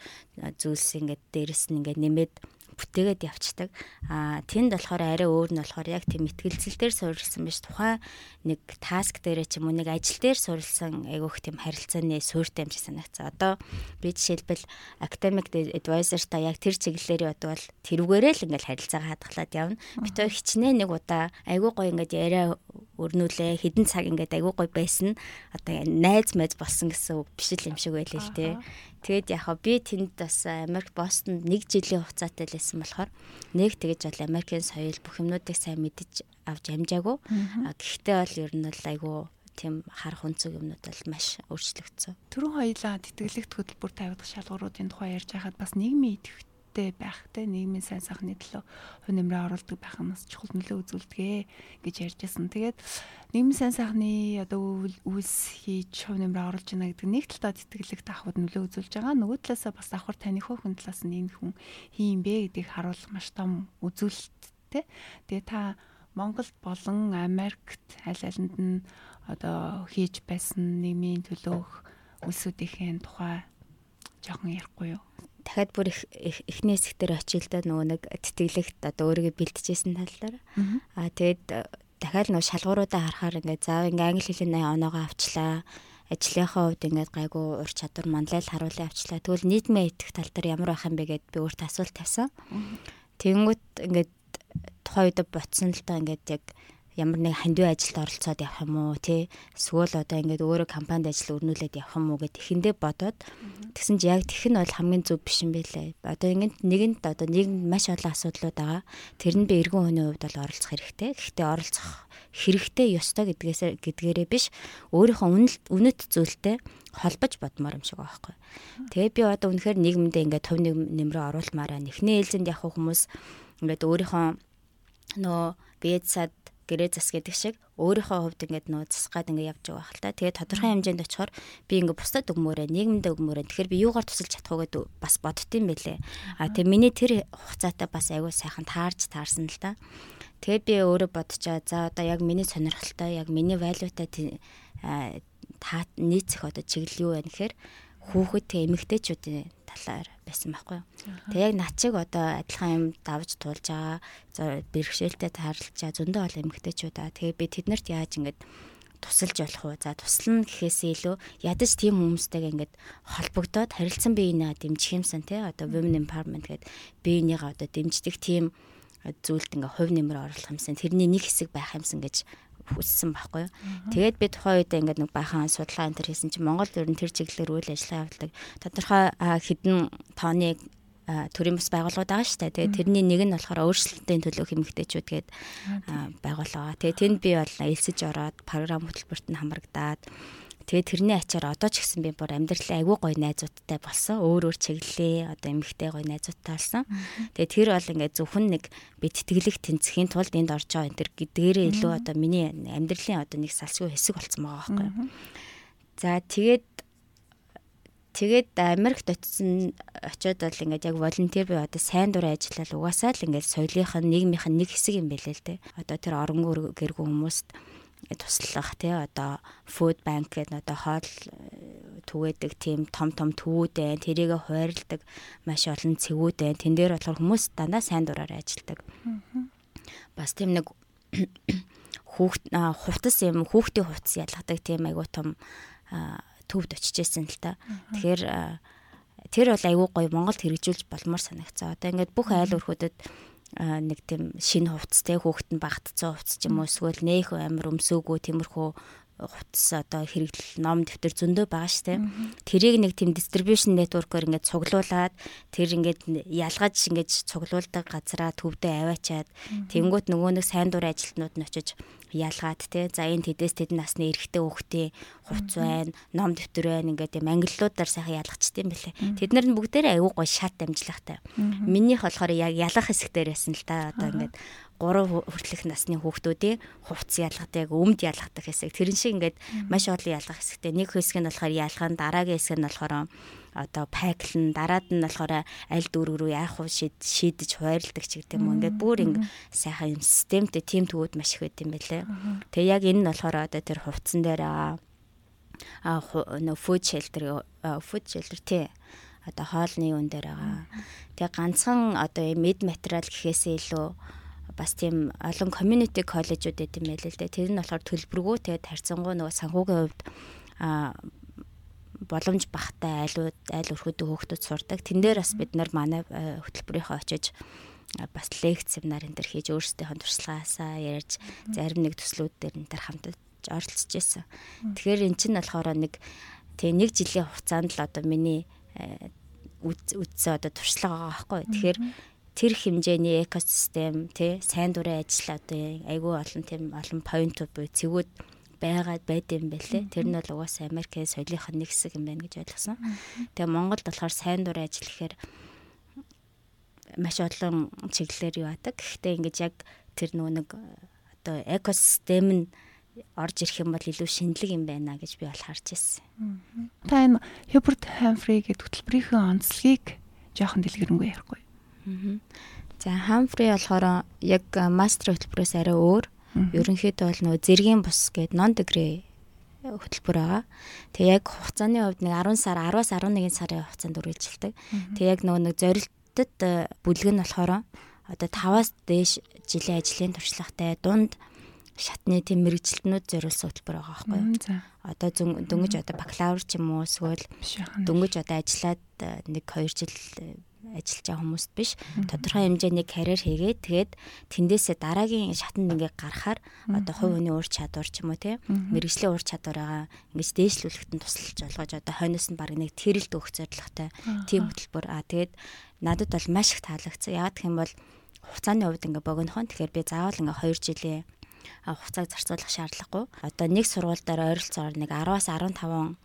зүйлс ингээд дээрэс нь ингээд нэмээд бүтээгээд явцдаг. А тэнд болохоор арай өөр нь болохоор яг тийм ихтгэлцэл дээр суурилсан биш тухайн нэг таск дээр ч юм уу нэг ажил дээр суурилсан айгүйх тийм харилцааны суурьтай юм шиг санагцсан. Одоо би жишээлбэл academic advisor та яг тэр чиглэлээр явдаг бол тэрүүгээрээ л ингээл харилцаагаа хадгалаад явна. Бид хоёр хичнээн нэг удаа айгүй гоё ингээд яриа өрнүүлээ хідэн цаг ингээд айгүй гоё байсан. Одоо найз майз болсон гэсэн үг биш л юм шиг байлээ л те. Тэгээд яг би тэнд бас Америк Бостонд нэг жилийн хугацаатай л байсан болохоор нэг тэгэж бол Америкийн соёл бүх юмнуудыг сайн мэдэж авч амжаагүй. Гэхдээ бол ер нь бол айгүй тийм харах өнцөг юмнууд бол маш өөрчлөгдсөн. Төрөн хоёлаа тэтгэлэгт хөтөлбөр тавигдах шалгууруудын тухай ярьж байхад бас нийгмийн идэвхтэй хэрэгтэй байх те нийгмийн сайн сайхны төлөө хувь нэмрээ оруулдаг байх нь бас чухал нөлөө үзүүлдэг гэж ярьжсэн. Тэгээд нийгмийн сайн сайхны одоо үйлс хийж хувь нэмрээ оруулж байна гэдэг нэг талдаа тэтгэлэгт авахд нөлөө үзүүлж байгаа. Нөгөө талаасаа бас давхар таних хүн талаас нь энэ хүн хийм бэ гэдгийг харуулах маш том үзүүлэлт те. Тэгээ та Монголд болон Америкт аль алинд нь одоо хийж байсан нийгмийн төлөөх үйлсүүдийн тухай жоохон ярихгүй юу? Дахиад бүр их эхний хэсгээр очил да нөгөө нэг тэтгэлэгт одоо өөрийгөө бэлтжижсэн талаар. Аа тэгээд э, дахиад нөгөө шалгууруудаа харахаар ингээд заав ингээ англи хэлний оноогоо авчлаа. Ажлынхаа хувьд ингээд гайгүй ур чадвар манлайл харуулсан авчлаа. Тэгвэл нийгмийн итгэх тал дээр ямар байх юм бэ гэд би өөртөө асуулт тавьсан. Тэнгүүт ингээд тухайн үед ботсон л та ингээд яг ямар нэг хандив ажилд оролцоод явах юм уу тий эсвэл одоо ингээд өөрөө компанид ажил өрнүүлээд явах юм уу гэд ихэндээ бодоод тэгсэн чи яг тэх нь бол хамгийн зөв биш юм байлээ. Одоо ингээд нэгэнт одоо нийгэмд маш олон асуудлууд байгаа. Тэр нь би эргэн хүний хувьд бол оролцох хэрэгтэй. Гэхдээ оролцох хэрэгтэй ёстой гэдгээс гэдгээрээ биш өөрийнхөө үнэт зүйлтэй холбож бодмоор юм шиг байхгүй. Тэгээ би одоо үнэхээр нийгэмдээ ингээд төв нэмрээ оруулмаараа нэхний ээлжинд явах хүмүүс ингээд өөрийнхөө нөө биед сад гэрээ зас гэдэг шиг өөрийнхөө хувьд ингээд нөө засгаад ингээд явж байгаа хэл та. Тэгээд тодорхой хэмжээнд очихоор би ингээд бусдад өгмөөрэ нийгэмдээ өгмөөрэ тэгэхээр би юугаар тусалж чадах вэ гэдэг бас боддtiin байлээ. А тэгээд миний тэр хугацаатай бас аягүй сайхан таарж таарсан л та. Тэгээд би өөрөө бодчаа за одоо яг миний сонирхолтой яг миний валютай та нийцэх одоо чиглэл юу вэ гэхээр хүүхэд эмэгтэйчүүдийн талаар байсан байхгүй юу. Тэг яг над чиг одоо адилхан юм давж туулж байгаа бэрхшээлтэй таарлаж байгаа зөндөө бол эмэгтэйчүүд аа. Тэгээ би тэднэрт яаж ингэж тусалж болох уу? За туслана гэхээсээ илүү ядаж тийм хүмүүстэйгээ ингээд холбогдоод харилцан биенээ дэмжих юмсан тий одоо women empowerment гэдэг биенийгээ одоо дэмждэг тийм зүйлд ингээ хувь нэмэр оруулах юмсан тэрний нэг хэсэг байх юмсан гэж хүссэн байхгүй юу. Тэгээд би тухайн үед ингээд нэг баахан судалгаа энэ төр хийсэн чинь Монгол ер нь тэр чиглэлээр үйл ажиллагаа явуулдаг. Тодорхой хэдэн тооны төрийн бас байгууллагууд байгаа шүү дээ. Тэгээ тэрний нэг нь болохоор өөрчлөлтийн төлөө хэмэгтэйчүүд гээд байгууллага. Тэгээ тэнд би бол элсэж ороод програм хөтөлбөрт нь хамрагдаад Тэгээ тэрний ачаар одоо ч гэсэн би бүр амьдралын айгүй гоё найзуудтай болсон. Өөр өөр чиглэлээ одоо эмэгтэй гоё найзуудтай болсон. Тэгээ тэр бол ингээд зөвхөн нэг би тэтгэлэг тэнцхийн тулд энд орж байгаа энэ төр гэдгээрээ илүү одоо миний амьдралын одоо нэг салшгүй хэсэг болсон байгаа байхгүй. За тэгээд тэгээд Америкт очисон очиод бол ингээд яг волонтер буюу одоо сайн дурын ажиллал угаасаа л ингээд соёлынх нь нийгмийнх нь нэг хэсэг юм байлээ л дээ. Одоо тэр оронгор гэргүй хүмүүст туслах тий одоо food bank гэдэг одоо хоол э, түгээдэг тийм том том төвүүд байна. Тэрийг хуваарлдаг маш олон цэгүүд байна. Тэн дээр болохоор хүмүүс дандаа сайн дураар ажилладаг. Бас тийм нэг хүүхд хувцас юм хүүхдийн хувцас ялгадаг тийм айгуу том төвд очижсэн л та. Тэгэхээр тэр бол айгүй гоё Монголд хэрэгжүүлж болмоор санагцаа. Одоо ингээд бүх айл өрхүүдэд нэг тийм шинэ хувцастай хүүхэд нь багтцсан хувцас ч юм уу эсвэл нээх амир өмсөөгөө тиймэрхүү хувцас одоо хэрэглэл ном дэвтэр зөндөө байгаа штэ. Тэрийг нэг тийм distribution network-оор ингээд цуглуулад тэр ингээд ялгаж ингээд цуглуулдаг газараа төвдөө аваачаад тэнгуут нөгөө нэг сайн дур ажилтнууд нь очиж ялгаад те. За энэ тэдэс тэд насны эрэгтэй хүүхдийн хувц байна ном дэвтэр байна ингээд юм англиудаар сайхан ялгачт юм бэлээ. Тэд нар бүгдээрээ аягүй гой шат амжилахтай. Минийх болохоор яг ялах хэсэг дээр байсан л да одоо ингээд 3 хүртэлх насны хүүхдүүдийн хувцс ялгадаг, өмд ялгадаг хэсэг. Тэрэн шиг ингээд маш олон ялгах хэсэгтэй. Нэг хэсэг нь болохоор ялгаан, дараагийн хэсэг нь болохоор одоо пайклан дараад нь болохоор аль дүүрэг рүү яах вэ шийдэж хуваарлдаг ч гэдэг юм. Ингээд бүр ингэ сайхан юм системтэй тим тгүүд маш их байт юм байлээ. Тэгээ яг энэ нь болохоор одоо тэр хувцсан дээр аа нөө food shelter food shelter тий одоо хоолны үн дээр байгаа. Тэгээ ганцхан одоо мэд материал гэхээсээ илүү бас тийм олон community коллежууд гэдэг юм байл л дээ. Тэр нь болохоор төлбөргүй тэгээд харьцангуй нөгөө санхүүгийн хувьд а боломж багтай айлууд айл өрхөдөг хүүхдүүд сурдаг. Тэн дээр бас бид нар манай хөтөлбөрийнхөө очиж бас лекц семинар энэ төр хийж өөрсдийнхөө туршлагаасаа ярьж зарим нэг төслүүд дээр энэ төр хамтдаж оролцож байсан. Тэгэхээр эн чинь болохоор нэг тэг нэг жилийн хугацаанд л одоо миний үдсээ одоо туршлага байгаа байхгүй. Тэгэхээр тэр хэмжээний экосистем тий сайн дурын ажил одоо айгүй олон тийм олон поинтууд буюу цэгүүд байгаад байд юм бэлээ. Тэр нь бол угаасаа Америкийн соёлынх нь нэг хэсэг юм байна гэж ойлгосон. Тэгээ Монголд болохоор сайн дурын ажил гэхээр маш олон чиглэлээр юу адаг. Гэхдээ ингэж яг тэр нөгөө нэг одоо экосистем нь орж ирэх юм бол илүү шинэлэг юм байна гэж би бол харж ирсэн. Та энэ Hubert Humphrey гэдэг хөтөлбөрийнхөө онцлогийг жоохон дэлгэрэнгүй ярихгүй. За Humphrey болохоор яг мастер хөтөлбөрөөс арай өөр. Ерөнхийдөө бол нөгөө зэргийн бус гэдэг non degree хөтөлбөр байгаа. Тэгээ яг хугацааны хувьд нэг 10 сар 10-аас 11 сарын хугацаанд үргэлжилдэг. Тэгээ яг нөгөө нэг зорилт Хятад э, бүлэг нь болохоор одоо 5-аас дээш жилийн ажлын туршлагатай дунд шатны тэм мэрэгчлэтнүүд зориулсан хөтөлбөр байгаа байхгүй юу. Одоо дөнгөж одоо бакалавр ч юм уу эсвэл дөнгөж одоо ажиллаад э, нэг 2 жил э, ажиллаж байгаа хүмүүст биш. Тодорхой хэмжээний карьер хийгээд тэгээд тэндээсээ дараагийн шатанд ингээ гарахаар одоо хувь хүний ур чадвар ч юм уу тийм мэрэгжлийн ур чадвараа ингээ дээшлүүлэхэд нь тусалж болгож одоо хойноос нь баг нэг тэрэлд өгөх зорилготой тийм хөтөлбөр. Аа тэгээд надад бол маш их таалагдсан. Яагаад гэх юм бол хугацааны хувьд ингээ богинохон. Тэгэхээр би заавал ингээ 2 жилийн хугацааг зарцуулах шаардлагагүй. Одоо нэг сургууль дээр ойролцоогоор нэг 10-аас 15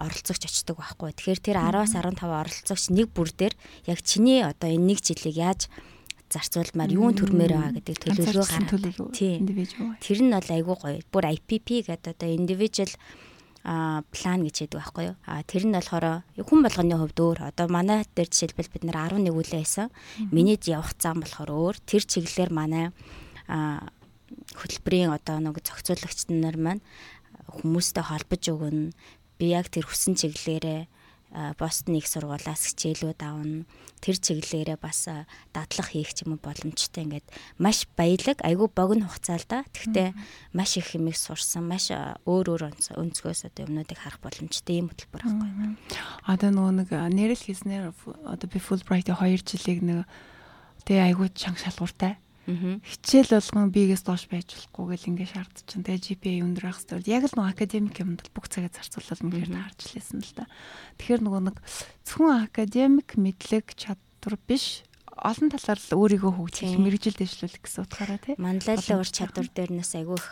оролцогч очдог байхгүй. Тэгэхээр тэр 10-аас 15 оролцогч нэг бүр дээр яг чиний одоо энэ нэг жилийг яаж зарцуулмаар юун төрмээр байгаа гэдэг төлөвлөгөө гаргах. Тийм. Тэр нь бол айгүй гоё. Бүр IPP гэдэг одоо individual а план гэж яддаг байхгүй юу. А тэр нь болохоор хүн болгоны хувьд өөр. Одоо манай дээр жишээлбэл бид нар 11 үлээ байсан. Миний явах зам болохоор өөр. Тэр чиглэлээр манай а хөтөлбөрийн одоо нэг зохицуулагч нар маань хүмүүстэй холбож өгнө би яг тэр хүсэн чиглэлээрээ Бостон их сургуулаас хичээлүүд авна. Тэр чиглэлээрээ бас дадлах хийх ч юм уу боломжтой ингээд маш баялаг, айгүй богино хугацаал да. Тэгтээ маш их хэмиг сурсан, маш өөр өөр өнцгөөс одоо юмнуудыг харах боломжтой юм хөтөлбөр байхгүй. Одоо нөгөө нэг нэрэл хийснээр одоо би Fulbright-ийн 2 жилийг нэг тэгээ айгүй чанга шалгууртай Хичээл болгон бигээс доош байж болохгүй гэл ингээ шаардж чинь. Тэгээ GPA өндөр байх хэрэгтэй. Яг л нөгөө академик юмд бүх цагаа зарцуулаад үнэхээр таарч лээсэн л да. Тэгэхээр нөгөө нэг зөвхөн академик мэдлэг чадвар биш олон талаар л өөрийгөө хөгжих мэрэгжил дэвшлүүлэх гэсэн утгаараа тий. Манлайлалын ур чадвар дээрнээс айгүй их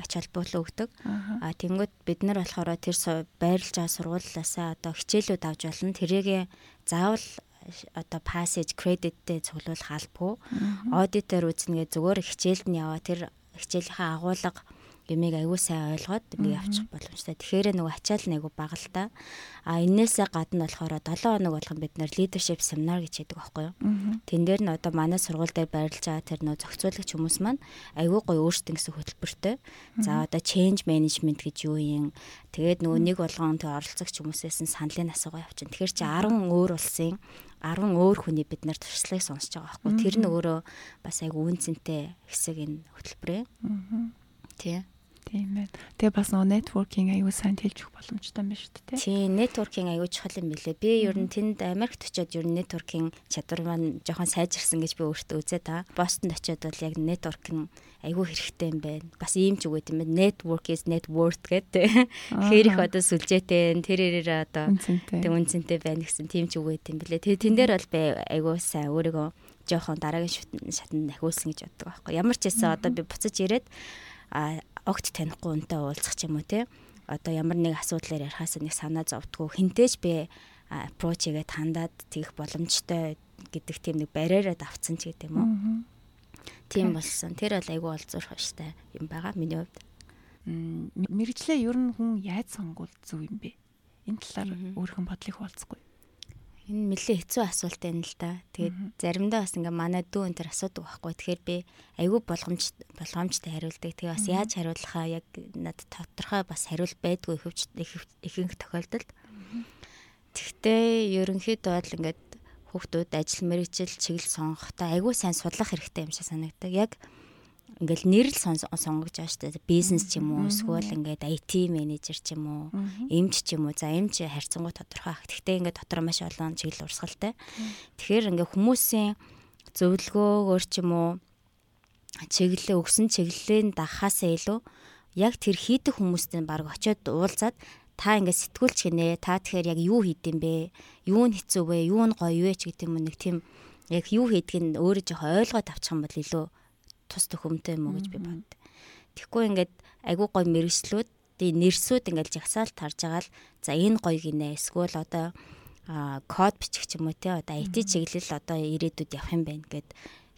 ач холбогдол өгдөг. А тэнгууд бид нар болохоор тэр байрлаж байгаа сургуулиасаа одоо хичээлүүд авч болно. Тэрийг заавал одоо passage creditтэй цуглуулах албагүй. Аудитор үзнэгээ зүгээр хичээлд нь яваа тэр хичээлийнхээ агуулга юмыг аягүй сайн ойлгоод ингээ явчих боломжтой. Тэгэхээр нөгөө ачаал нэг бага л та. А энээсээ гадна болохоор 7 хоног болгон бид нэр leadership seminar гэж яддаг байхгүй юу. Тэн дээр нь одоо манай сургууль дээр байрлаж байгаа тэр нөгөө зохицуулагч хүмүүс маань аягүй гоё өөрсдөө гэсэн хөтөлбөртэй. За одоо change management гэж юу юм. Тэгээд нөгөө нэг болгон тэг оролцогч хүмүүсээс нь саналын асуугаа явчихна. Тэгэхээр чи 10 өөр улсын 10 өөр хүний бид нар туршлагыг сонсож байгаа байхгүй. Тэр нь өөрөө бас айгүй үнцэнтэй хэсэг энэ хөтөлбөрээ. Тий. Тийм байна. Тэгээ бас нөгөө networking аюу сайн тэлж өгөх боломжтой юм байна шүү дээ. Тийм, networking аюу чухал юм билэ. Би ер нь тэнд Америкт очиод ер нь networking чадвар маань жоохон сайжирсан гэж би өөртөө үзээ та. Бостонд очиод бол яг networking аюу хэрэгтэй юм байна. Бас ийм ч үгээд юм байна. Network is net worth гэдэг. Хэр их одоо сүлжээтэй тэр ирээр одоо тэг үнцэнтэй байна гэсэн тийм ч үгээд юм билэ. Тэгээ тэн дээр бол аюу сайн өөрийгөө жоохон дараагийн шатанд нахиулсан гэж боддог байхгүй. Ямар ч байсан одоо би буцаж ирээд а огт танихгүй үнтэй уулзах ч юм уу те одоо ямар нэг асуудлаар ярихаас нэг санаа зовдгоо хинтээж би approach хийгээд хандаад тэгэх боломжтой гэдэг тийм нэг барьераад авцсан ч гэдэг юм уу. Тийм болсон. Тэр бол айгүй олзуурах штэ юм байгаа миний хувьд. Мэргэжлээ ер нь хүн яаж сонгуул зөв юм бэ? Энэ талаар өөрийнхөө бодлыг хуваалцахгүй. Энэ нэлээ хэцүү асуулт байна л да. Тэгээд заримдаа бас ингээ манай дүү энэ төр асуудаг байхгүй. Тэгэхээр би айгүй болгомж болгоомжтой хариулдаг. Тэгээ бас яаж хариулахаа яг надад тодорхой бас хариул байдгүй ихвч ихэнх тохиолдолд. Тэгтээ ерөнхийдөө бол ингээд хүүхдүүд ажил мэргэжил чиглэл сонгохдоо айгүй сайн судлах хэрэгтэй юм шиг санагддаг. Яг ингээл нэрэл сонгож байгаа шүү дээ. Бизнес ч юм уу, эсвэл ингээд IT менежер ч юм уу, эмч ч юм уу. За эмч харьцангуй тодорхой. Гэхдээ ингээд дотор маш олон чиглэл урсгалтай. Тэгэхээр ингээд хүмүүсийн зөвлөгөөгөр ч юм уу чиглэлээ өгсөн чиглэлийн дахаасаа илүү яг тэр хийдэг хүмүүстэй баг очиод уулзаад та ингээд сэтгүүлч гинэ та тэгэхээр яг юу хийдэм бэ юу нь хэцүү вэ юу нь гоё вэ ч гэдэг юм нэг тийм яг юу хийдгийг өөрөө жоох ойлгоод авчих юм бол илүү тус төхөмтэй юм уу гэж би бод. Тэгэхгүй ингээд айгүй гоё мэрэгчлүүд тэгээ нэрсүүд ингээд жагсаалт тарж байгаа л за энэ гоё гинэ эсвэл одоо код бичих ч юм уу те одоо IT чиглэл одоо ирээдүйд явах юм байна гэд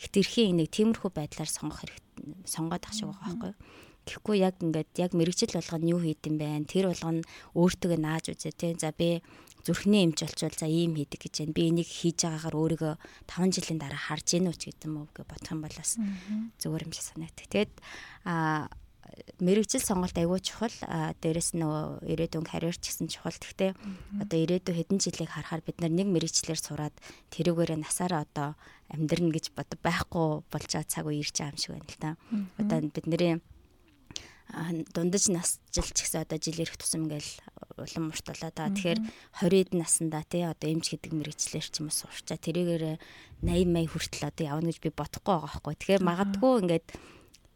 хэтэрхийн нэг тиймэрхүү байдлаар сонгох хэрэг сонгоод ах шиг байгаа байхгүй юу. Тэгэхгүй яг ингээд яг мэрэгчл болгоно юу хийдэм бэ? Тэр болгоно өөртөө нааж үзээ те. За би зүрхний эмч болчвол за ийм хийдэг гэж байна. Би энийг хийж байгаагаар өөрийгөө 5 жилийн дараа харж ийн үү ч гэдэг юм уу гэж бодох юм бол бас зүгээр юм шиг санагдав. Тэгээд а мэрэгжил сонголт аягүй чухал дээрэс нөгөө ирээдүйн карьер ч гэсэн чухал. Гэхдээ одоо ирээдүйн хэдэн жилийг харахаар бид нэг мэрэгчлэр сураад тэрүүгээрээ насаараа одоо амьдрна гэж бод байхгүй болж байгаа цаг үе ирж байгаа юм шиг байна л да. Одоо бидний дундаж насжилч гэсэн одоо жил ирэх тусам ингээл улам мурталаа да. Тэгэхээр 20-д наснда тий одоо эмч гэдэг мэрэгчлэр ч юм уу сурчаа тэрийгээр 80 мая хүртэл одоо явна гэж би бодохгүй байгаа байхгүй. Тэгэхээр магадгүй ингээд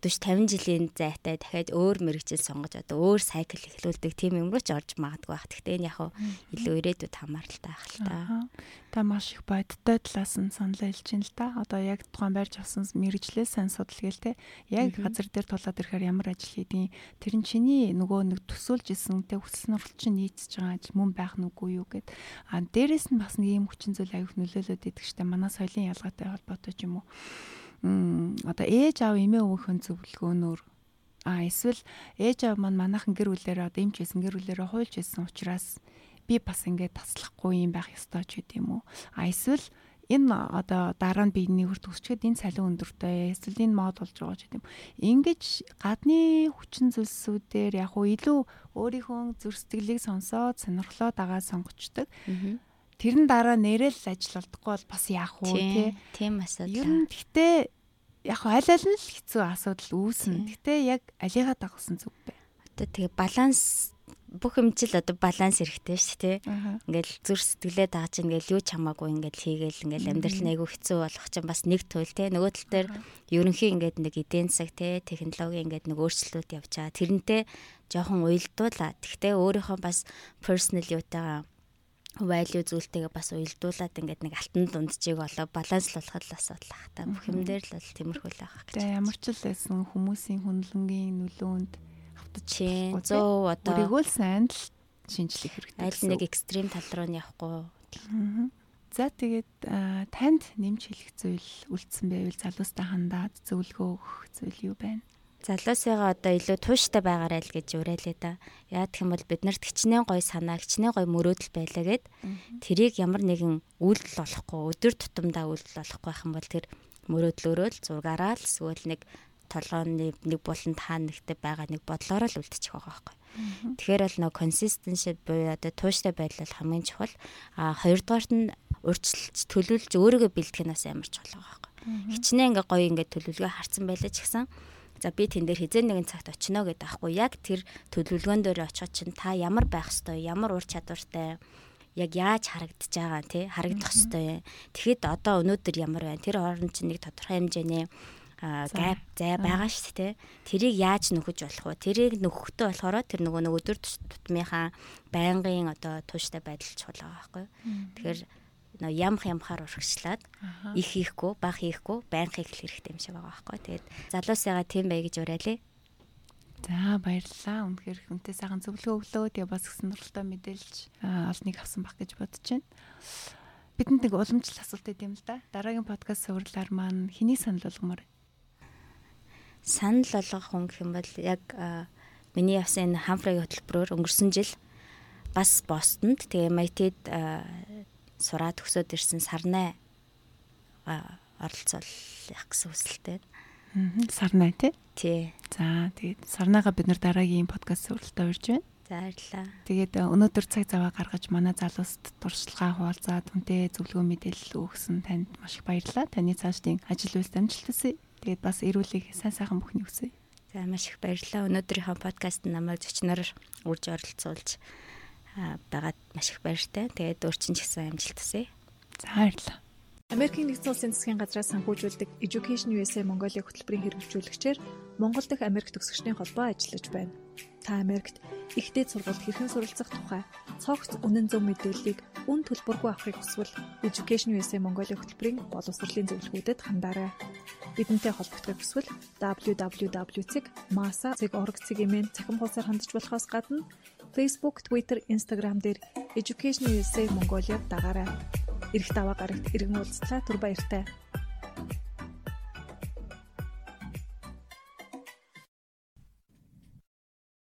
40 50 жилийн зайтай дахиад өөр мэрэгжил сонгож одоо өөр сайкл эхлүүлдэг тийм юм руу ч орж магадгүй байх. Гэхдээ энэ яг илүү ирээдүйд хамааралтай байх л та. Та маш их бодтой талаас нь санал хэлж байна л да. Одоо яг тухайн байрж авсан мэрэгжлээ сайн судалгээл те. Яг газар дээр тулаад ирэхээр ямар ажил хийдیں۔ Тэр нь чиний нөгөө нэг төсөөлж исэн те хүсэл нурал чинь нийцж байгаа ажил мөн байх нүггүй юу гэд. А дээрэс нь бас нэг юм хүчин зүйл аюух нөлөөлөд идэг штэ. Манай соёлын ялгаатай холбоотой ч юм уу одоо ээж аав эмээ өвгөн зөвлөгөөнөөр а эсвэл ээж аав маань манайхан гэр бүлээрээ одоо эмч байсан гэр бүлээрээ хуйлж байсан учраас би бас ингээд таслахгүй юм байх ёстой ч гэдэм үү? А эсвэл энэ одоо дараа нь биений хурд өсчгээд энэ салин өндөртэй эсвэл энэ мод болж байгаа ч гэдэм ингэж гадны хүчин зүйлсүүдээр яг уу илүү өөрийнхөө зүрх сэтгэлийг сонсоод сонирхлоо дагаад сонгочдөг. Тэрэн дараа нэрэл ажил болдохгүй бол бас яах вэ тий тийм асуудал. Ер нь гэхдээ яг аль аль нь л хэцүү асуудал үүснэ. Гэтэ яг алигаа дагуулсан зүг бэ. Одоо тэгээ баланс бүх юмчил одоо баланс хэрэгтэй шүү дээ. Ингээл зүр сэтгэлээ дааж ингээл юу ч хамаагүй ингээл хийгээл ингээл амьдрал нь айгүй хэцүү болох чинь бас нэг туйл те. Нөгөө тал дээр ерөнхий ингээд нэг эдийн засаг те технологи ингээд нэг өөрчлөлт байгаа. Тэрнтэй жоохон уялдуулаа. Тэгтээ өөрийнхөө бас personal юутайгаа value зүйлтэйгээ бас уялдуулаад ингээд нэг алтан дунджийг болоо баланслуулахад л асуудал ах та бүх юм дээр л бол тиймэрхүү л байгаа гэж. Тэгээ ямар ч л байсан хүмүүсийн хүнлэнгийн нөлөөнд автаж 100 одоо өөрийгөө л сайн л шинжлэх хэрэгтэй. Аль нэг экстрим тал руу нь явахгүй. За тэгээд танд нэмж хэлэх зүйл үлдсэн байвал залуустай хандаад зөвлөгөө өгөх зүйл юу байна? Залуусыгаа одоо илүү тууштай байгаарай л гэж уриалээ да. Яа гэх юм бол бид нарт хичнээн гой санаа, хичнээн гой мөрөөдөл байлаа гэд тэрийг ямар нэгэн үйлдэл болохгүй, өдөр тутамдаа үйлдэл болохгүй байх юм бол тэр мөрөөдлөөрөө л зургаараа л эсвэл нэг толгооны нэг буланд хаана нэгтэй байгаа нэг бодлороо л үлдчих байгаа байхгүй. Тэгэхээр бол нөө consistency буюу одоо тууштай байдал хамгийн чухал. А хоёрдугаарт нь урьдчилж төлөвлөж өөрийгөө бэлтгэх нь бас амар чухал байгаа байхгүй. Хичнээн ингээ гоё ингээ төлөвлөгөө харсан байлаа ч гэсэн За би тэн дээр хизээ нэгэн цагт очино гэдэг аахгүй яг тэр төлөвлөгөөн дээр очиход чинь та ямар байх ёстой, ямар ур чадвартай яг яаж харагдаж байгаа тий харагдах ёстой. Тэгэхэд одоо өнөөдөр ямар байна? Тэр хооронд чинь нэг тодорхой хэмжээний гап зай байгаа шүү дээ. Тэрийг яаж нөхөж болох вэ? Тэрийг нөхөхдөө болохоор тэр нөгөө нэг өдөр тутмынхаа байнгын одоо тууштай байдал чухал байгаа байхгүй. Тэгэхээр нөө ямх ямхаар урагшлаад их хийхгүй, баг хийхгүй, байнга хийх хэрэгтэй юм шиг байгаа байхгүй. Тэгээд залуусыгаа тийм бай гэж уриалъя. За баярлалаа. Үнэхээр хүнтэй сайхан зөвлөгөө өглөө. Тэгээ бас их сонирхолтой мэдээлж олныг авсан баг гэж бодож байна. Бидэнд нэг уламжлал асуулт өгд юм л да. Дараагийн подкаст суурлаар маань хэний санал болгомоор вэ? Санал болгох хүн гэх юм бол яг миний явсан энэ хамфраг хөтөлбөрөөр өнгөрсөн жил бас Бостонд тэгээ Майтэд сураад төгсөөд ирсэн сарнай оролцоолох гэсэн хүсэлтэй. Сарнай тий? Тий. За тэгээд сарнайгаа бид нар дараагийн подкаст суралтаа урьж байна. За баярлалаа. Тэгээд э, өнөөдөр цаг зав гаргаж манай залууст туршлагаа хуваалцаад хүнтэй зөвлөгөө мэдээлэл өгсөн танд маш их баярлалаа. Таны цаашдын ажил үйлс амжилт хүсье. Тэгээд бас эрүүлэг сайн сайхан бүхний хүсье. За маш их баярлалаа. Өнөөдрийнхөө подкаст намайг зочноор үрж оролцуулж байгаад маш их баяртай. Тэгээд өөрчн ч гэсэн амжилт хүсье. За баярлалаа. Америкийн нэгдсэн улсын засгийн газраас санхүүжүүлдэг Education USA Mongolia хөтөлбөрийн хэрэгжүүлэгчээр Монгол дахь Америк төгсөгчдийн холбоо ажиллаж байна. Та Америкт ихтэй сургуульд хэрхэн суралцах тухай цогц үнэн зөв мэдээллийг үн төлбөргүй авахыг хүсвэл Education USA Mongolia хөтөлбөрийн боловсролын зөвлөгөөдөд хандаарай. Бидэнтэй холбогдохыг хүсвэл www.masa.org-ийн цахим хуудасаар хандж болохоос гадна Facebook, Twitter, Instagram дээр Education USA Mongolia-г дагаарай. Ирэх даваа гарагт иргэн уулзлаа түр баяртай.